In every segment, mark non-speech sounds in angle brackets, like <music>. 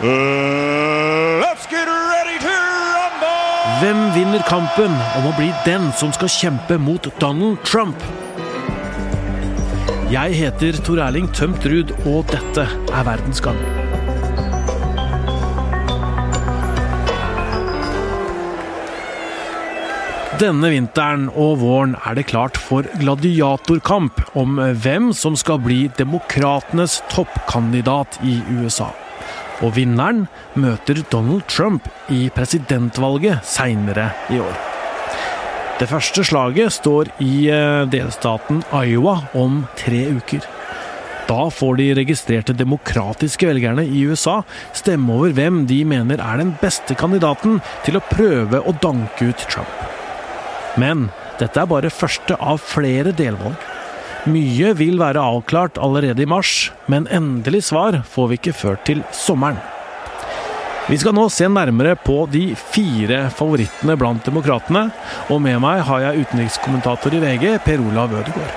Let's get ready to rumble! Hvem vinner kampen om å bli den som skal kjempe mot Donald Trump? Jeg heter Tor Erling Tømt Ruud, og dette er Verdens gang. Denne vinteren og våren er det klart for gladiatorkamp om hvem som skal bli demokratenes toppkandidat i USA. Og vinneren møter Donald Trump i presidentvalget seinere i år. Det første slaget står i eh, delstaten Iowa om tre uker. Da får de registrerte demokratiske velgerne i USA stemme over hvem de mener er den beste kandidaten til å prøve å danke ut Trump. Men dette er bare første av flere delvalg. Mye vil være avklart allerede i mars, men endelig svar får vi ikke før til sommeren. Vi skal nå se nærmere på de fire favorittene blant demokratene, og med meg har jeg utenrikskommentator i VG, Per Olav Ødegaard.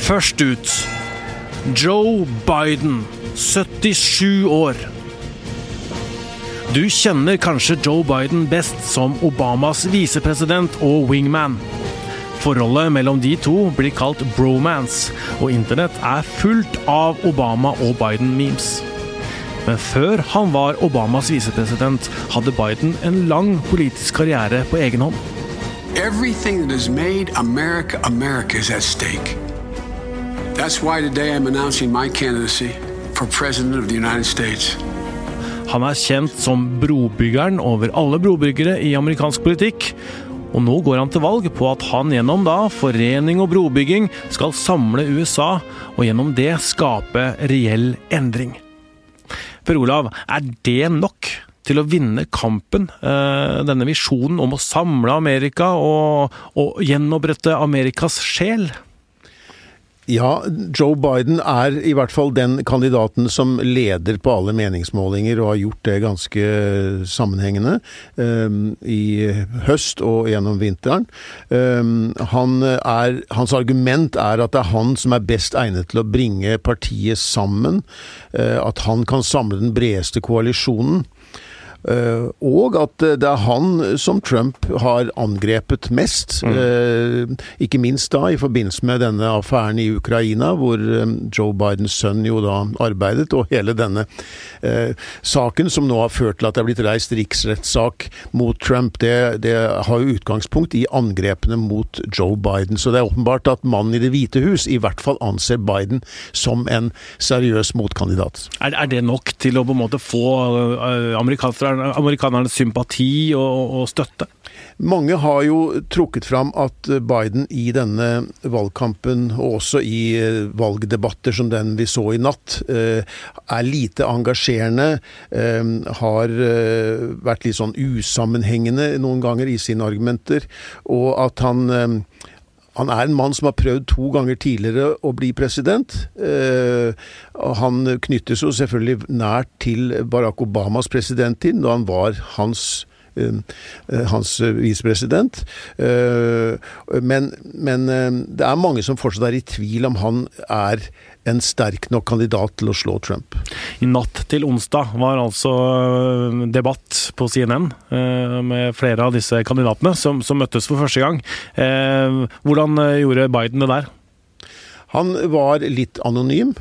Først ut Joe Biden, 77 år. Du kjenner kanskje Joe Biden best som Obamas visepresident og wingman. Forholdet mellom de to blir kalt bromance, og internett er fullt av Obama- og Biden-memes. Men før han var Obamas visepresident, hadde Biden en lang politisk karriere på egen hånd. Everything that has made America America is at stake. That's why today I'm announcing my candidacy for President of the United States. Han er kjent som brobyggeren over alle brobyggere i amerikansk politikk. Og nå går han til valg på at han gjennom da forening og brobygging skal samle USA, og gjennom det skape reell endring. Per Olav, er det nok til å vinne kampen? eh, Denne visjonen om å samle Amerika og, og gjenopprette Amerikas sjel? Ja, Joe Biden er i hvert fall den kandidaten som leder på alle meningsmålinger, og har gjort det ganske sammenhengende um, i høst og gjennom vinteren. Um, han er, hans argument er at det er han som er best egnet til å bringe partiet sammen. Uh, at han kan samle den bredeste koalisjonen. Uh, og at det er han som Trump har angrepet mest. Mm. Uh, ikke minst da i forbindelse med denne affæren i Ukraina, hvor Joe Bidens sønn jo da arbeidet, og hele denne uh, saken som nå har ført til at det er blitt reist riksrettssak mot Trump, det, det, har jo utgangspunkt i angrepene mot Joe Biden. Så det er åpenbart at mannen i Det hvite hus i hvert fall anser Biden som en seriøs motkandidat. Er, er det nok til å på en måte få amerikanere amerikanernes sympati og, og, støtte? Mange har jo trukket fram at Biden i denne valgkampen, og også i valgdebatter som den vi så i natt, er lite engasjerende. Har vært litt sånn usammenhengende noen ganger i sine argumenter. Og at han han er en mann som har prøvd to ganger tidligere å bli president. Eh, han knyttes jo selvfølgelig nært til Barack Obamas presidenttid, da han var hans hans visepresident. Men, men, det er mange som fortsatt er i tvil om han er en sterk nok kandidat til å slå Trump. I natt til onsdag var altså debatt på CNN med flere av disse kandidatene som, som møttes for første gang. Hvordan gjorde Biden det der? Han var litt anonym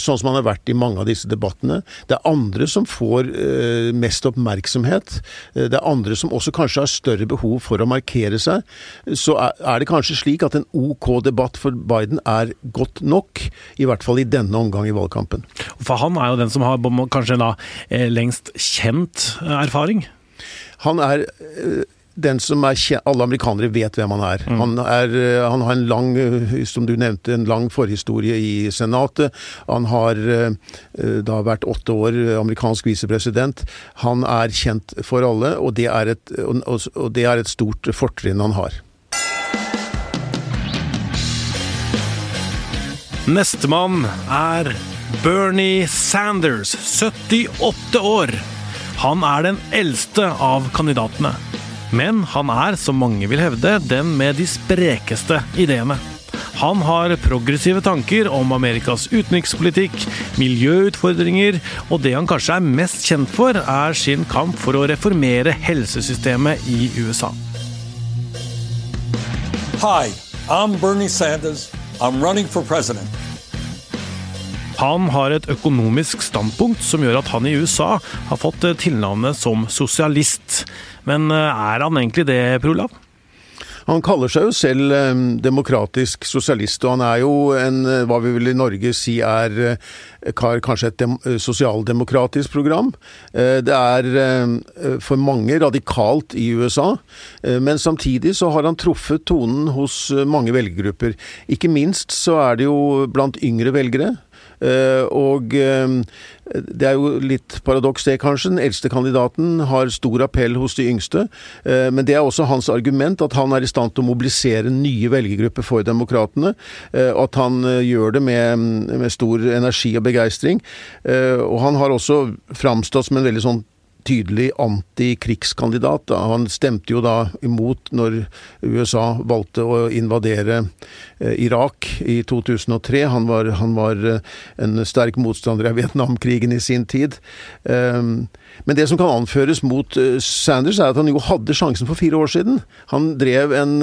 sånn som han har vært i mange av disse debattene. Det er andre som får uh, mest oppmerksomhet. Det er andre som også kanskje har større behov for å markere seg. Så er, det kanskje slik at en OK debatt for Biden er godt nok, i hvert fall i denne omgang i valgkampen. For han er jo den som har kanskje da lengst kjent erfaring? Han er den som er kjent, Alle amerikanere vet hvem han er. Mm. Han, er. han, har en lang, som du nevnte, en lang forhistorie i Senatet. Han har da vært åtte år amerikansk visepresident. Han er kjent for alle, og det er et, og det er et stort fortrinn han har. Nestemann er Bernie Sanders, 78 år. Han er den eldste av kandidatene. Men han er, som mange vil hevde, den med de sprekeste ideene. Han har progressive tanker om Amerikas utenrikspolitikk, miljøutfordringer, og det han kanskje er mest kjent for, er sin kamp for å reformere helsesystemet i USA. Hi, I'm Bernie Sanders. I'm running for president. Han har et økonomisk standpunkt som gjør at han i USA har fått tilnavnet som sosialist. Men er han egentlig det, Per Olav? Han kaller seg jo selv eh, demokratisk sosialist, og han er jo en, eh, hva vi vil i Norge si er eh, kanskje et sosialdemokratisk program. Det er for mange radikalt i USA, men samtidig så har han truffet tonen hos mange velgergrupper. Ikke minst så er det jo blant yngre velgere. Eh, og eh, det er jo litt paradoks det, kanskje. Den eldste kandidaten har stor appell hos de yngste. Eh, men det er også hans argument at han er i stand til å mobilisere nye velgergrupper for demokratene. At han gjør det med, med stor energi og begeistring. Og han har også framstått som en veldig sånn tydelig antikrigskandidat. Han stemte jo da imot når USA valgte å invadere eh, Irak i 2003. Han var, han var eh, en sterk motstander av Vietnamkrigen i sin tid. Ehm, men det som kan anføres mot eh, Sanders, er at han jo hadde sjansen for fire år siden. Han drev en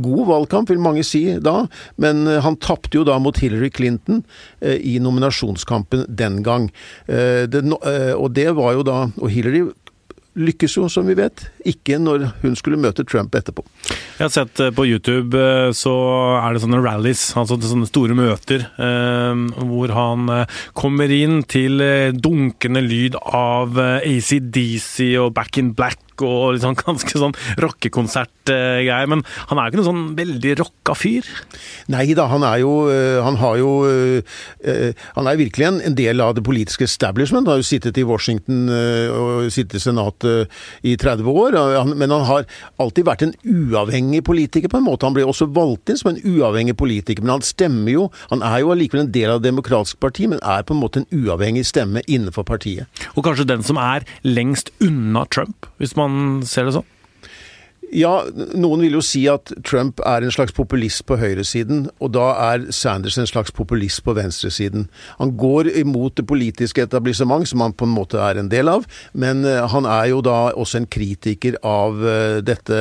god valgkamp, vil mange si da, men han tapte jo da mot Hillary Clinton i nominasjonskampen den gang. og det var jo da Og Hillary lykkes jo, som vi vet, ikke når hun skulle møte Trump etterpå. Jeg har sett eh, på YouTube eh, så er det sånne rallies, altså sånne store møter, eh, hvor han kommer inn til dunkende lyd av ACDC og Back in Black og liksom <laughs> ganske sånn rockekonsert-greier. Men han er jo ikke noen sånn veldig rocka fyr? Nei da, han er jo eh, Han har jo eh, Han er virkelig en, del av det politiske establishment. Han har jo sittet i Washington eh, og sittet i Senatet i 30 år. Men han har alltid vært en uavhengig politiker, på en måte. Han ble også valgt inn som en uavhengig politiker, men han stemmer jo Han er jo allikevel en del av Det demokratiske parti, men er på en måte en uavhengig stemme innenfor partiet. Og kanskje den som er lengst unna Trump, hvis man man ser det sånn? Ja, noen vil jo si at Trump er en slags populist på høyresiden, og da er Sanders en slags populist på venstresiden. Han går imot det politiske etablissement, som han på en måte er en del av, men eh, han er jo da også en kritiker av eh, dette,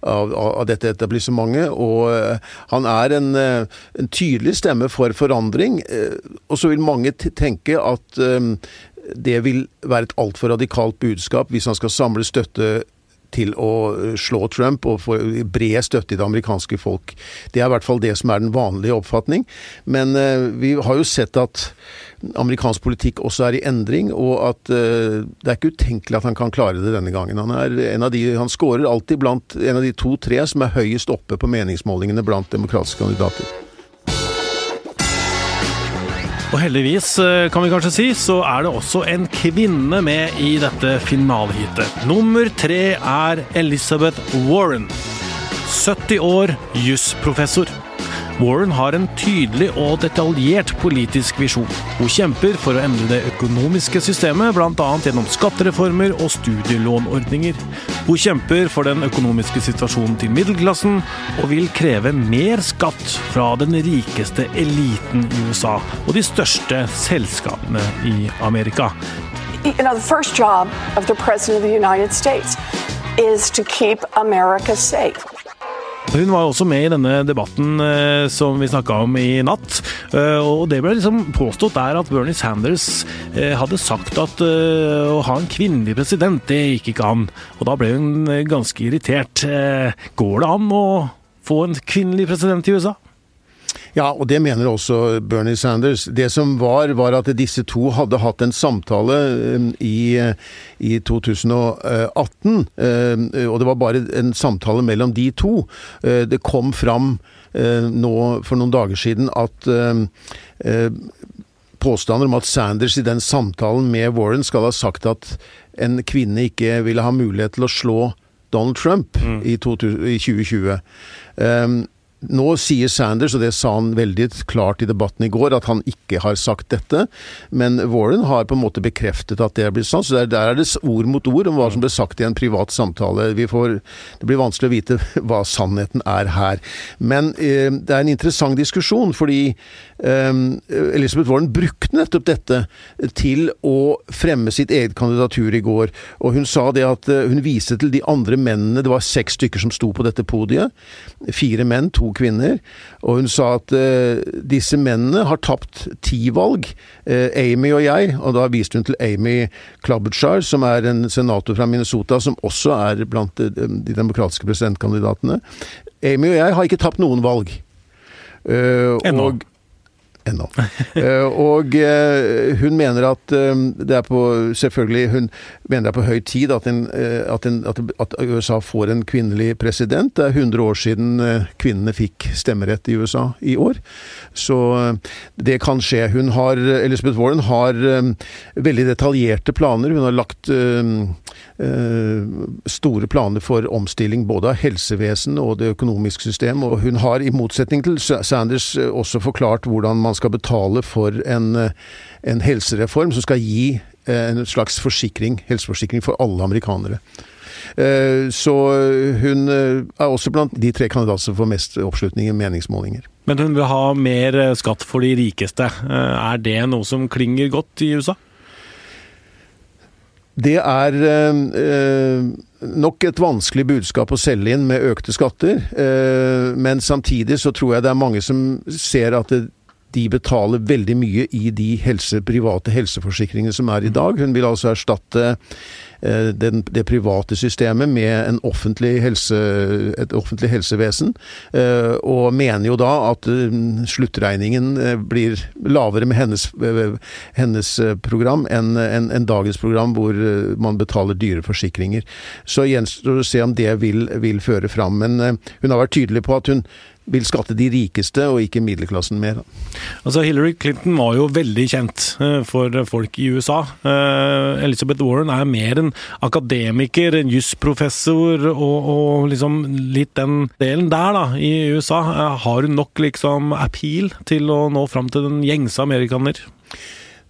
av, av dette etablissementet, og eh, han er en, en, tydelig stemme for forandring. Og så vil mange tenke at det vil være et altfor radikalt budskap hvis han skal samle støtte til å eh, slå Trump og få bred støtte i det amerikanske folk. Det er i hvert fall det som er den vanlige oppfatning. Men uh, vi har jo sett at amerikansk politikk også er i endring, og at uh, det er ikke utenkelig at han kan klare det denne gangen. Han, er en av de, han scorer alltid blant en av de to-tre som er høyest oppe på meningsmålingene blant demokratiske kandidater. Og heldigvis, eh, kan vi kanskje si, så er det også en kvinne med i dette finaleheatet. Nummer tre er Elizabeth Warren. 70 år, jusprofessor. Warren har en tydelig og detaljert politisk visjon. Hun kjemper for å endre det økonomiske systemet, bl.a. gjennom skattereformer og studielånordninger. Hun kjemper for den økonomiske situasjonen til middelklassen, og vil kreve mer skatt fra den rikeste eliten i USA og de største selskapene i Amerika. You know, the first job of the president of the United States. Hun var også med i denne debatten eh, som vi snakka om i natt. Eh, og det ble liksom påstått der at Bernie Sanders eh, hadde sagt at eh, å ha en kvinnelig president, det gikk ikke an. Og da ble hun eh, ganske irritert. Eh, går det an å få en kvinnelig president i USA? Ja, og det mener også Bernie Sanders. Det som var, var at disse to hadde hatt en samtale um, i, i 2018. Um, og det var bare en samtale mellom de to. Uh, det kom fram nå for noen dager siden at påstander om at Sanders i den samtalen med Warren skal ha sagt at en kvinne ikke ville ha mulighet til å slå Donald Trump mm. i, 2020. Um, nå sier Sanders, og det sa han veldig klart i debatten i går, at han ikke har sagt dette. Men Warren har på en måte bekreftet at det er blitt sant. Så der, der er det ord mot ord om hva som ble sagt i en privat samtale. Får, det blir vanskelig å vite <laughs> hva sannheten er her. Men eh, det er en interessant diskusjon, fordi eh, Elizabeth Warren brukte nettopp dette til å fremme sitt eget kandidatur i går. Og hun sa det at eh, hun viste til de andre mennene, det var seks stykker som sto på dette podiet. Fire menn, to kvinner. Og hun sa at uh, disse mennene har tapt ti valg. Uh, Amy og jeg, og da viste hun til Amy Klobuchar, som er en senator fra Minnesota, som også er blant de, de demokratiske presidentkandidatene. Amy og jeg har ikke tapt noen valg. Uh. Og ennå. Eh, og eh, hun mener at eh, det er på Selvfølgelig, hun mener det er på høy tid at, en, at, en, at, USA får en kvinnelig president. Det er 100 år siden kvinnene fikk stemmerett i USA i år. Så det kan skje. Hun har, Elizabeth Warren har veldig detaljerte planer. Hun har lagt store planer for omstilling både av helsevesen og det økonomiske systemet. Og hun har, i motsetning til Sanders, også forklart hvordan man man skal betale for en, eh, en helsereform som skal gi eh, en slags forsikring, helseforsikring for alle amerikanere. Eh, så hun er også blant de tre kandidatene som får mest oppslutning i meningsmålinger. Men hun vil ha mer skatt for de rikeste. Er det noe som klinger godt i USA? Det er eh, nok et vanskelig budskap å selge inn med økte skatter. Eh, men samtidig så tror jeg det er mange som ser at det, de betaler veldig mye i de helse, private helseforsikringene som er i dag. Hun vil altså erstatte eh, den, det private systemet med offentlig helse, et offentlig helsevesen, eh, og mener jo da at eh, sluttregningen blir lavere med hennes, hennes program enn en, en dagens program, hvor man betaler dyre forsikringer. Så gjenstår det å se om det vil, vil føre fram. Men hun har vært tydelig på at hun vil skatte de rikeste og ikke middelklassen mer. Altså Hillary Clinton var jo veldig kjent eh, for folk i USA. Eh, Elizabeth Warren er mer en akademiker, en jusprofessor og, og liksom litt den delen der da, i USA. Eh, har hun nok liksom appeal til å nå fram til den gjengse amerikaner?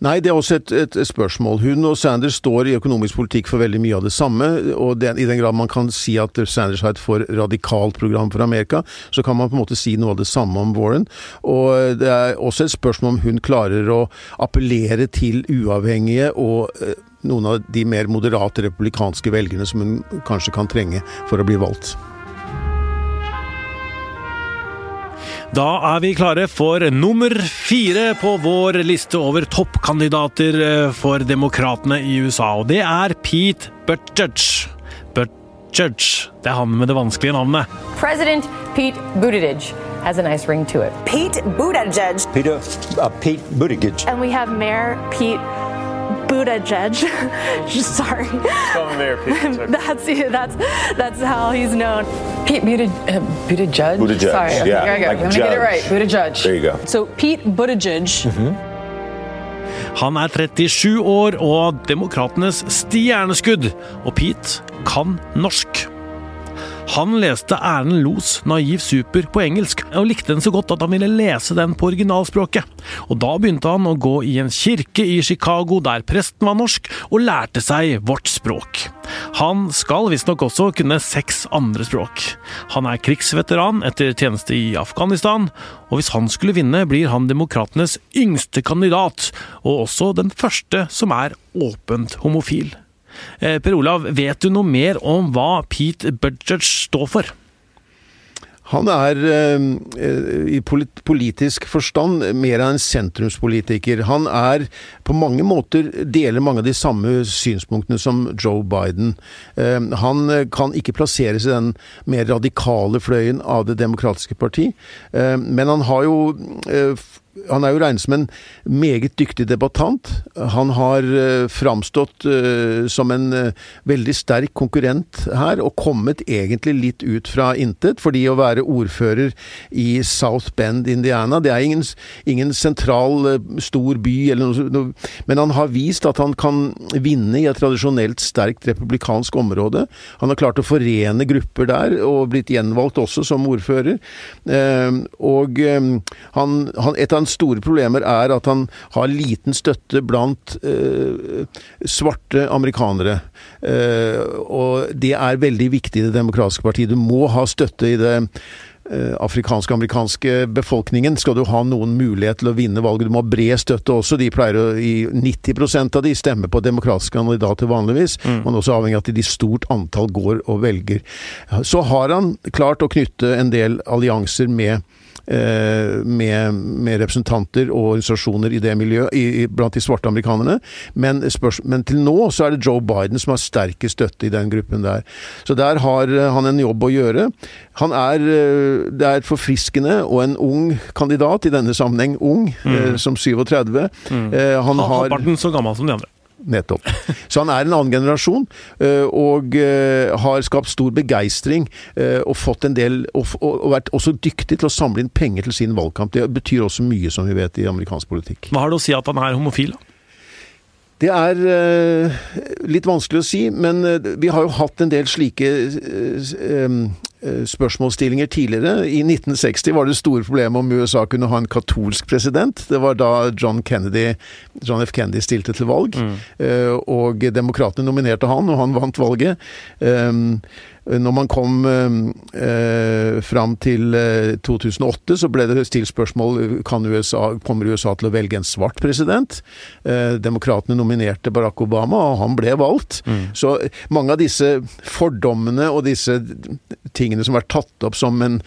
Nei, det er også et, et, spørsmål. Hun og Sanders står i økonomisk politikk for veldig mye av det samme. og det, I den grad man kan si at Sanders har et for radikalt program for Amerika, så kan man på en måte si noe av det samme om Warren. Og det er også et spørsmål om hun klarer å appellere til uavhengige og eh, noen av de mer moderate republikanske velgerne som hun kanskje kan trenge for å bli valgt. Da er vi klare for nummer fire på vår liste over toppkandidater eh, for demokratene i USA, og det er Pete Buttigieg. Buttigieg. Det er han med det vanskelige navnet. President Pete Buttigieg has a nice ring to it. Pete Buttigieg. Peter, uh, Pete Buttigieg. And we have Mayor Pete Buddha Judge. <laughs> Sorry. <laughs> that's that's that's how he's known. Pete Buddha, uh, Buddha Judge. Buddha Judge. Sorry. Yeah. Here I go. Like Let me judge. get it right. Buddha Judge. There you go. So Pete Buttigieg. Mhm. Han er 37 år og demokratenes stjerneskudd, og Pete kan norsk. Han leste Erlend Los Naiv Super på engelsk, og likte den så godt at han ville lese den på originalspråket. Og da begynte han å gå i en kirke i Chicago der presten var norsk, og lærte seg vårt språk. Han skal visstnok også kunne seks andre språk. Han er krigsveteran etter tjeneste i Afghanistan, og hvis han skulle vinne, blir han demokratenes yngste kandidat, og også den første som er åpent homofil. Eh, per Olav, vet du noe mer om hva Pete Buttigieg står for? Han er eh, i politisk forstand mer av en sentrumspolitiker. Han er på mange måter deler mange av de samme synspunktene som Joe Biden. Eh, han kan ikke plasseres i den mer radikale fløyen av Det demokratiske parti, men han har jo han er jo regnet som en meget dyktig debattant. Han har uh, framstått uh, som en uh, veldig sterk konkurrent her, og kommet egentlig litt ut fra intet. Fordi å være ordfører i South Bend, Indiana, det er ingen, ingen sentral, stor by, eller noe, men han har vist at han kan vinne i et tradisjonelt sterkt republikansk område. Han har klart å forene grupper der, og blitt gjenvalgt også som ordfører. og han, han, et av hans store problemer er at han har liten støtte blant eh, svarte amerikanere. Eh, og det er veldig viktig i Det demokratiske partiet. Du må ha støtte i det uh, afrikansk-amerikanske befolkningen skal du ha noen mulighet til å vinne valget. Du må ha bred støtte også. De pleier å i 90% av de stemmer på demokratiske kandidater vanligvis, mm. men også avhengig av at de stort antall går og velger. Så har han klart å knytte en del allianser med Eh, med, med, representanter og organisasjoner i det miljøet, i, blant de svarte amerikanerne. Men, spørs, men, til nå så er det Joe Biden som har sterkest støtte i den gruppen der. Så der har eh, han en jobb å gjøre. Han er, eh, det er forfriskende og en ung kandidat, i denne sammenheng ung, mm. som 37. Mm. Han har Halvparten så gammel som de andre. Nettopp. Så han er en annen generasjon, eh, og eh, har skapt stor begeistring. Eh, og fått en del og, vært også dyktig til å samle inn penger til sin valgkamp. Det betyr også mye, som vi vet, i amerikansk politikk. Hva har det å si at han er homofil? da? Det er litt vanskelig å si, men vi har jo hatt en del slike spørsmålsstillinger tidligere. I 1960 var det store problemet om USA kunne ha en katolsk president. Det var da John, Kennedy, John F. Kennedy stilte til valg, mm. og demokratene nominerte han, og han vant valget. Um, når man kom eh, fram til eh, 2008, så ble det stilt spørsmål kan USA, kommer USA til å velge en svart president. Eh, Demokratene nominerte Barack Obama, og han ble valgt. Mm. Så mange av disse fordommene og disse tingene som har vært tatt opp som en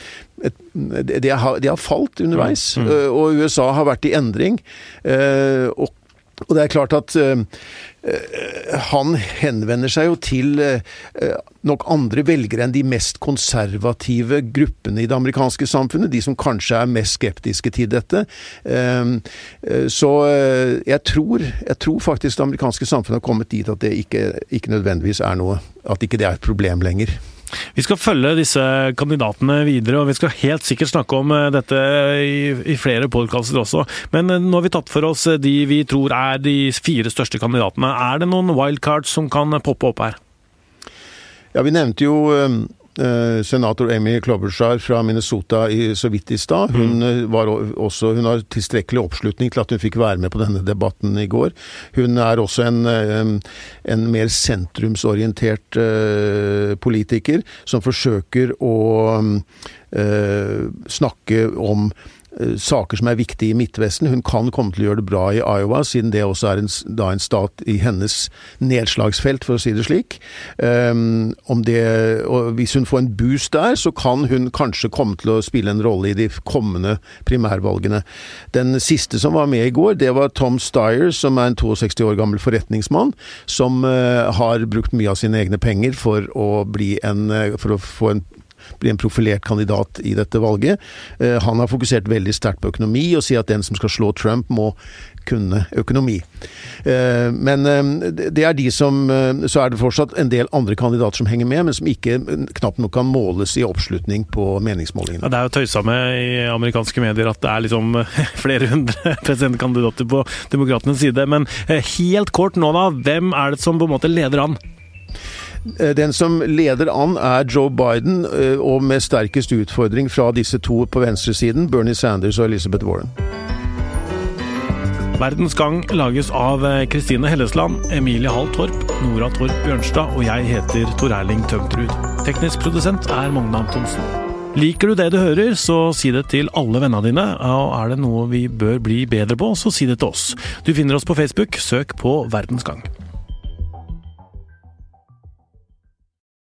et, de, har, de, har, falt underveis, mm. Mm. og USA har vært i endring. Eh, og og det er klart at uh, han henvender seg jo til uh, nok andre velgere enn de mest konservative gruppene i det amerikanske samfunnet, de som kanskje er mest skeptiske til dette. Uh, så jeg tror, jeg tror faktisk det amerikanske samfunnet har kommet dit at det ikke, ikke nødvendigvis er noe At ikke det er et problem lenger. Vi skal følge disse kandidatene videre, og vi skal helt sikkert snakke om eh, dette i, flere podkaster også. Men eh, nå har vi tatt for oss de vi tror er de fire største kandidatene. Er det noen wildcards som kan poppe opp her? Ja, vi nevnte jo eh, Eh, senator Amy Klobuchar fra Minnesota i, så vidt i stad. Hun, mm. også, hun har tilstrekkelig oppslutning til at hun fikk være med på denne debatten i går. Hun er også en, en mer sentrumsorientert politiker som forsøker å snakke om Eh, saker som er viktige i Midtvesten. Hun kan komme til å gjøre det bra i Iowa, siden det også er en, da en stat i hennes nedslagsfelt, for å si det slik. Um, det, hvis hun får en boost der, så kan hun kanskje komme til å spille en rolle i de kommende primærvalgene. Den siste som var med i går, det var Tom Steyer, som er en 62 år gammel forretningsmann, som uh, har brukt mye av sine egne penger for å, bli en, uh, for å få en bli en profilert kandidat i dette valget. Eh, han har fokusert veldig sterkt på økonomi, og sier at den som skal slå Trump, må kunne økonomi. Eh, men eh, det er de som Så er det fortsatt en del andre kandidater som henger med, men som ikke knapt nok kan måles i oppslutning på meningsmålingene. Ja, det er jo tøysa i amerikanske medier at det er liksom <laughs> flere hundre presidentkandidater på demokratenes side. Men helt kort nå, da. Hvem er det som på en måte leder an? Eh, den som leder an er Joe Biden, eh, og med sterkest utfordring fra disse to på venstresiden, Bernie Sanders og Elizabeth Warren. Verdens Gang lages av Kristine eh, Hellesland, Emilie Hall Torp, Nora Torp Bjørnstad og jeg heter Tor Erling Tømtrud. Teknisk produsent er Magne Antonsen. Liker du det du hører, så si det til alle vennene dine. Og er det noe vi bør bli bedre på, så si det til oss. Du finner oss på Facebook, søk på Verdens Gang.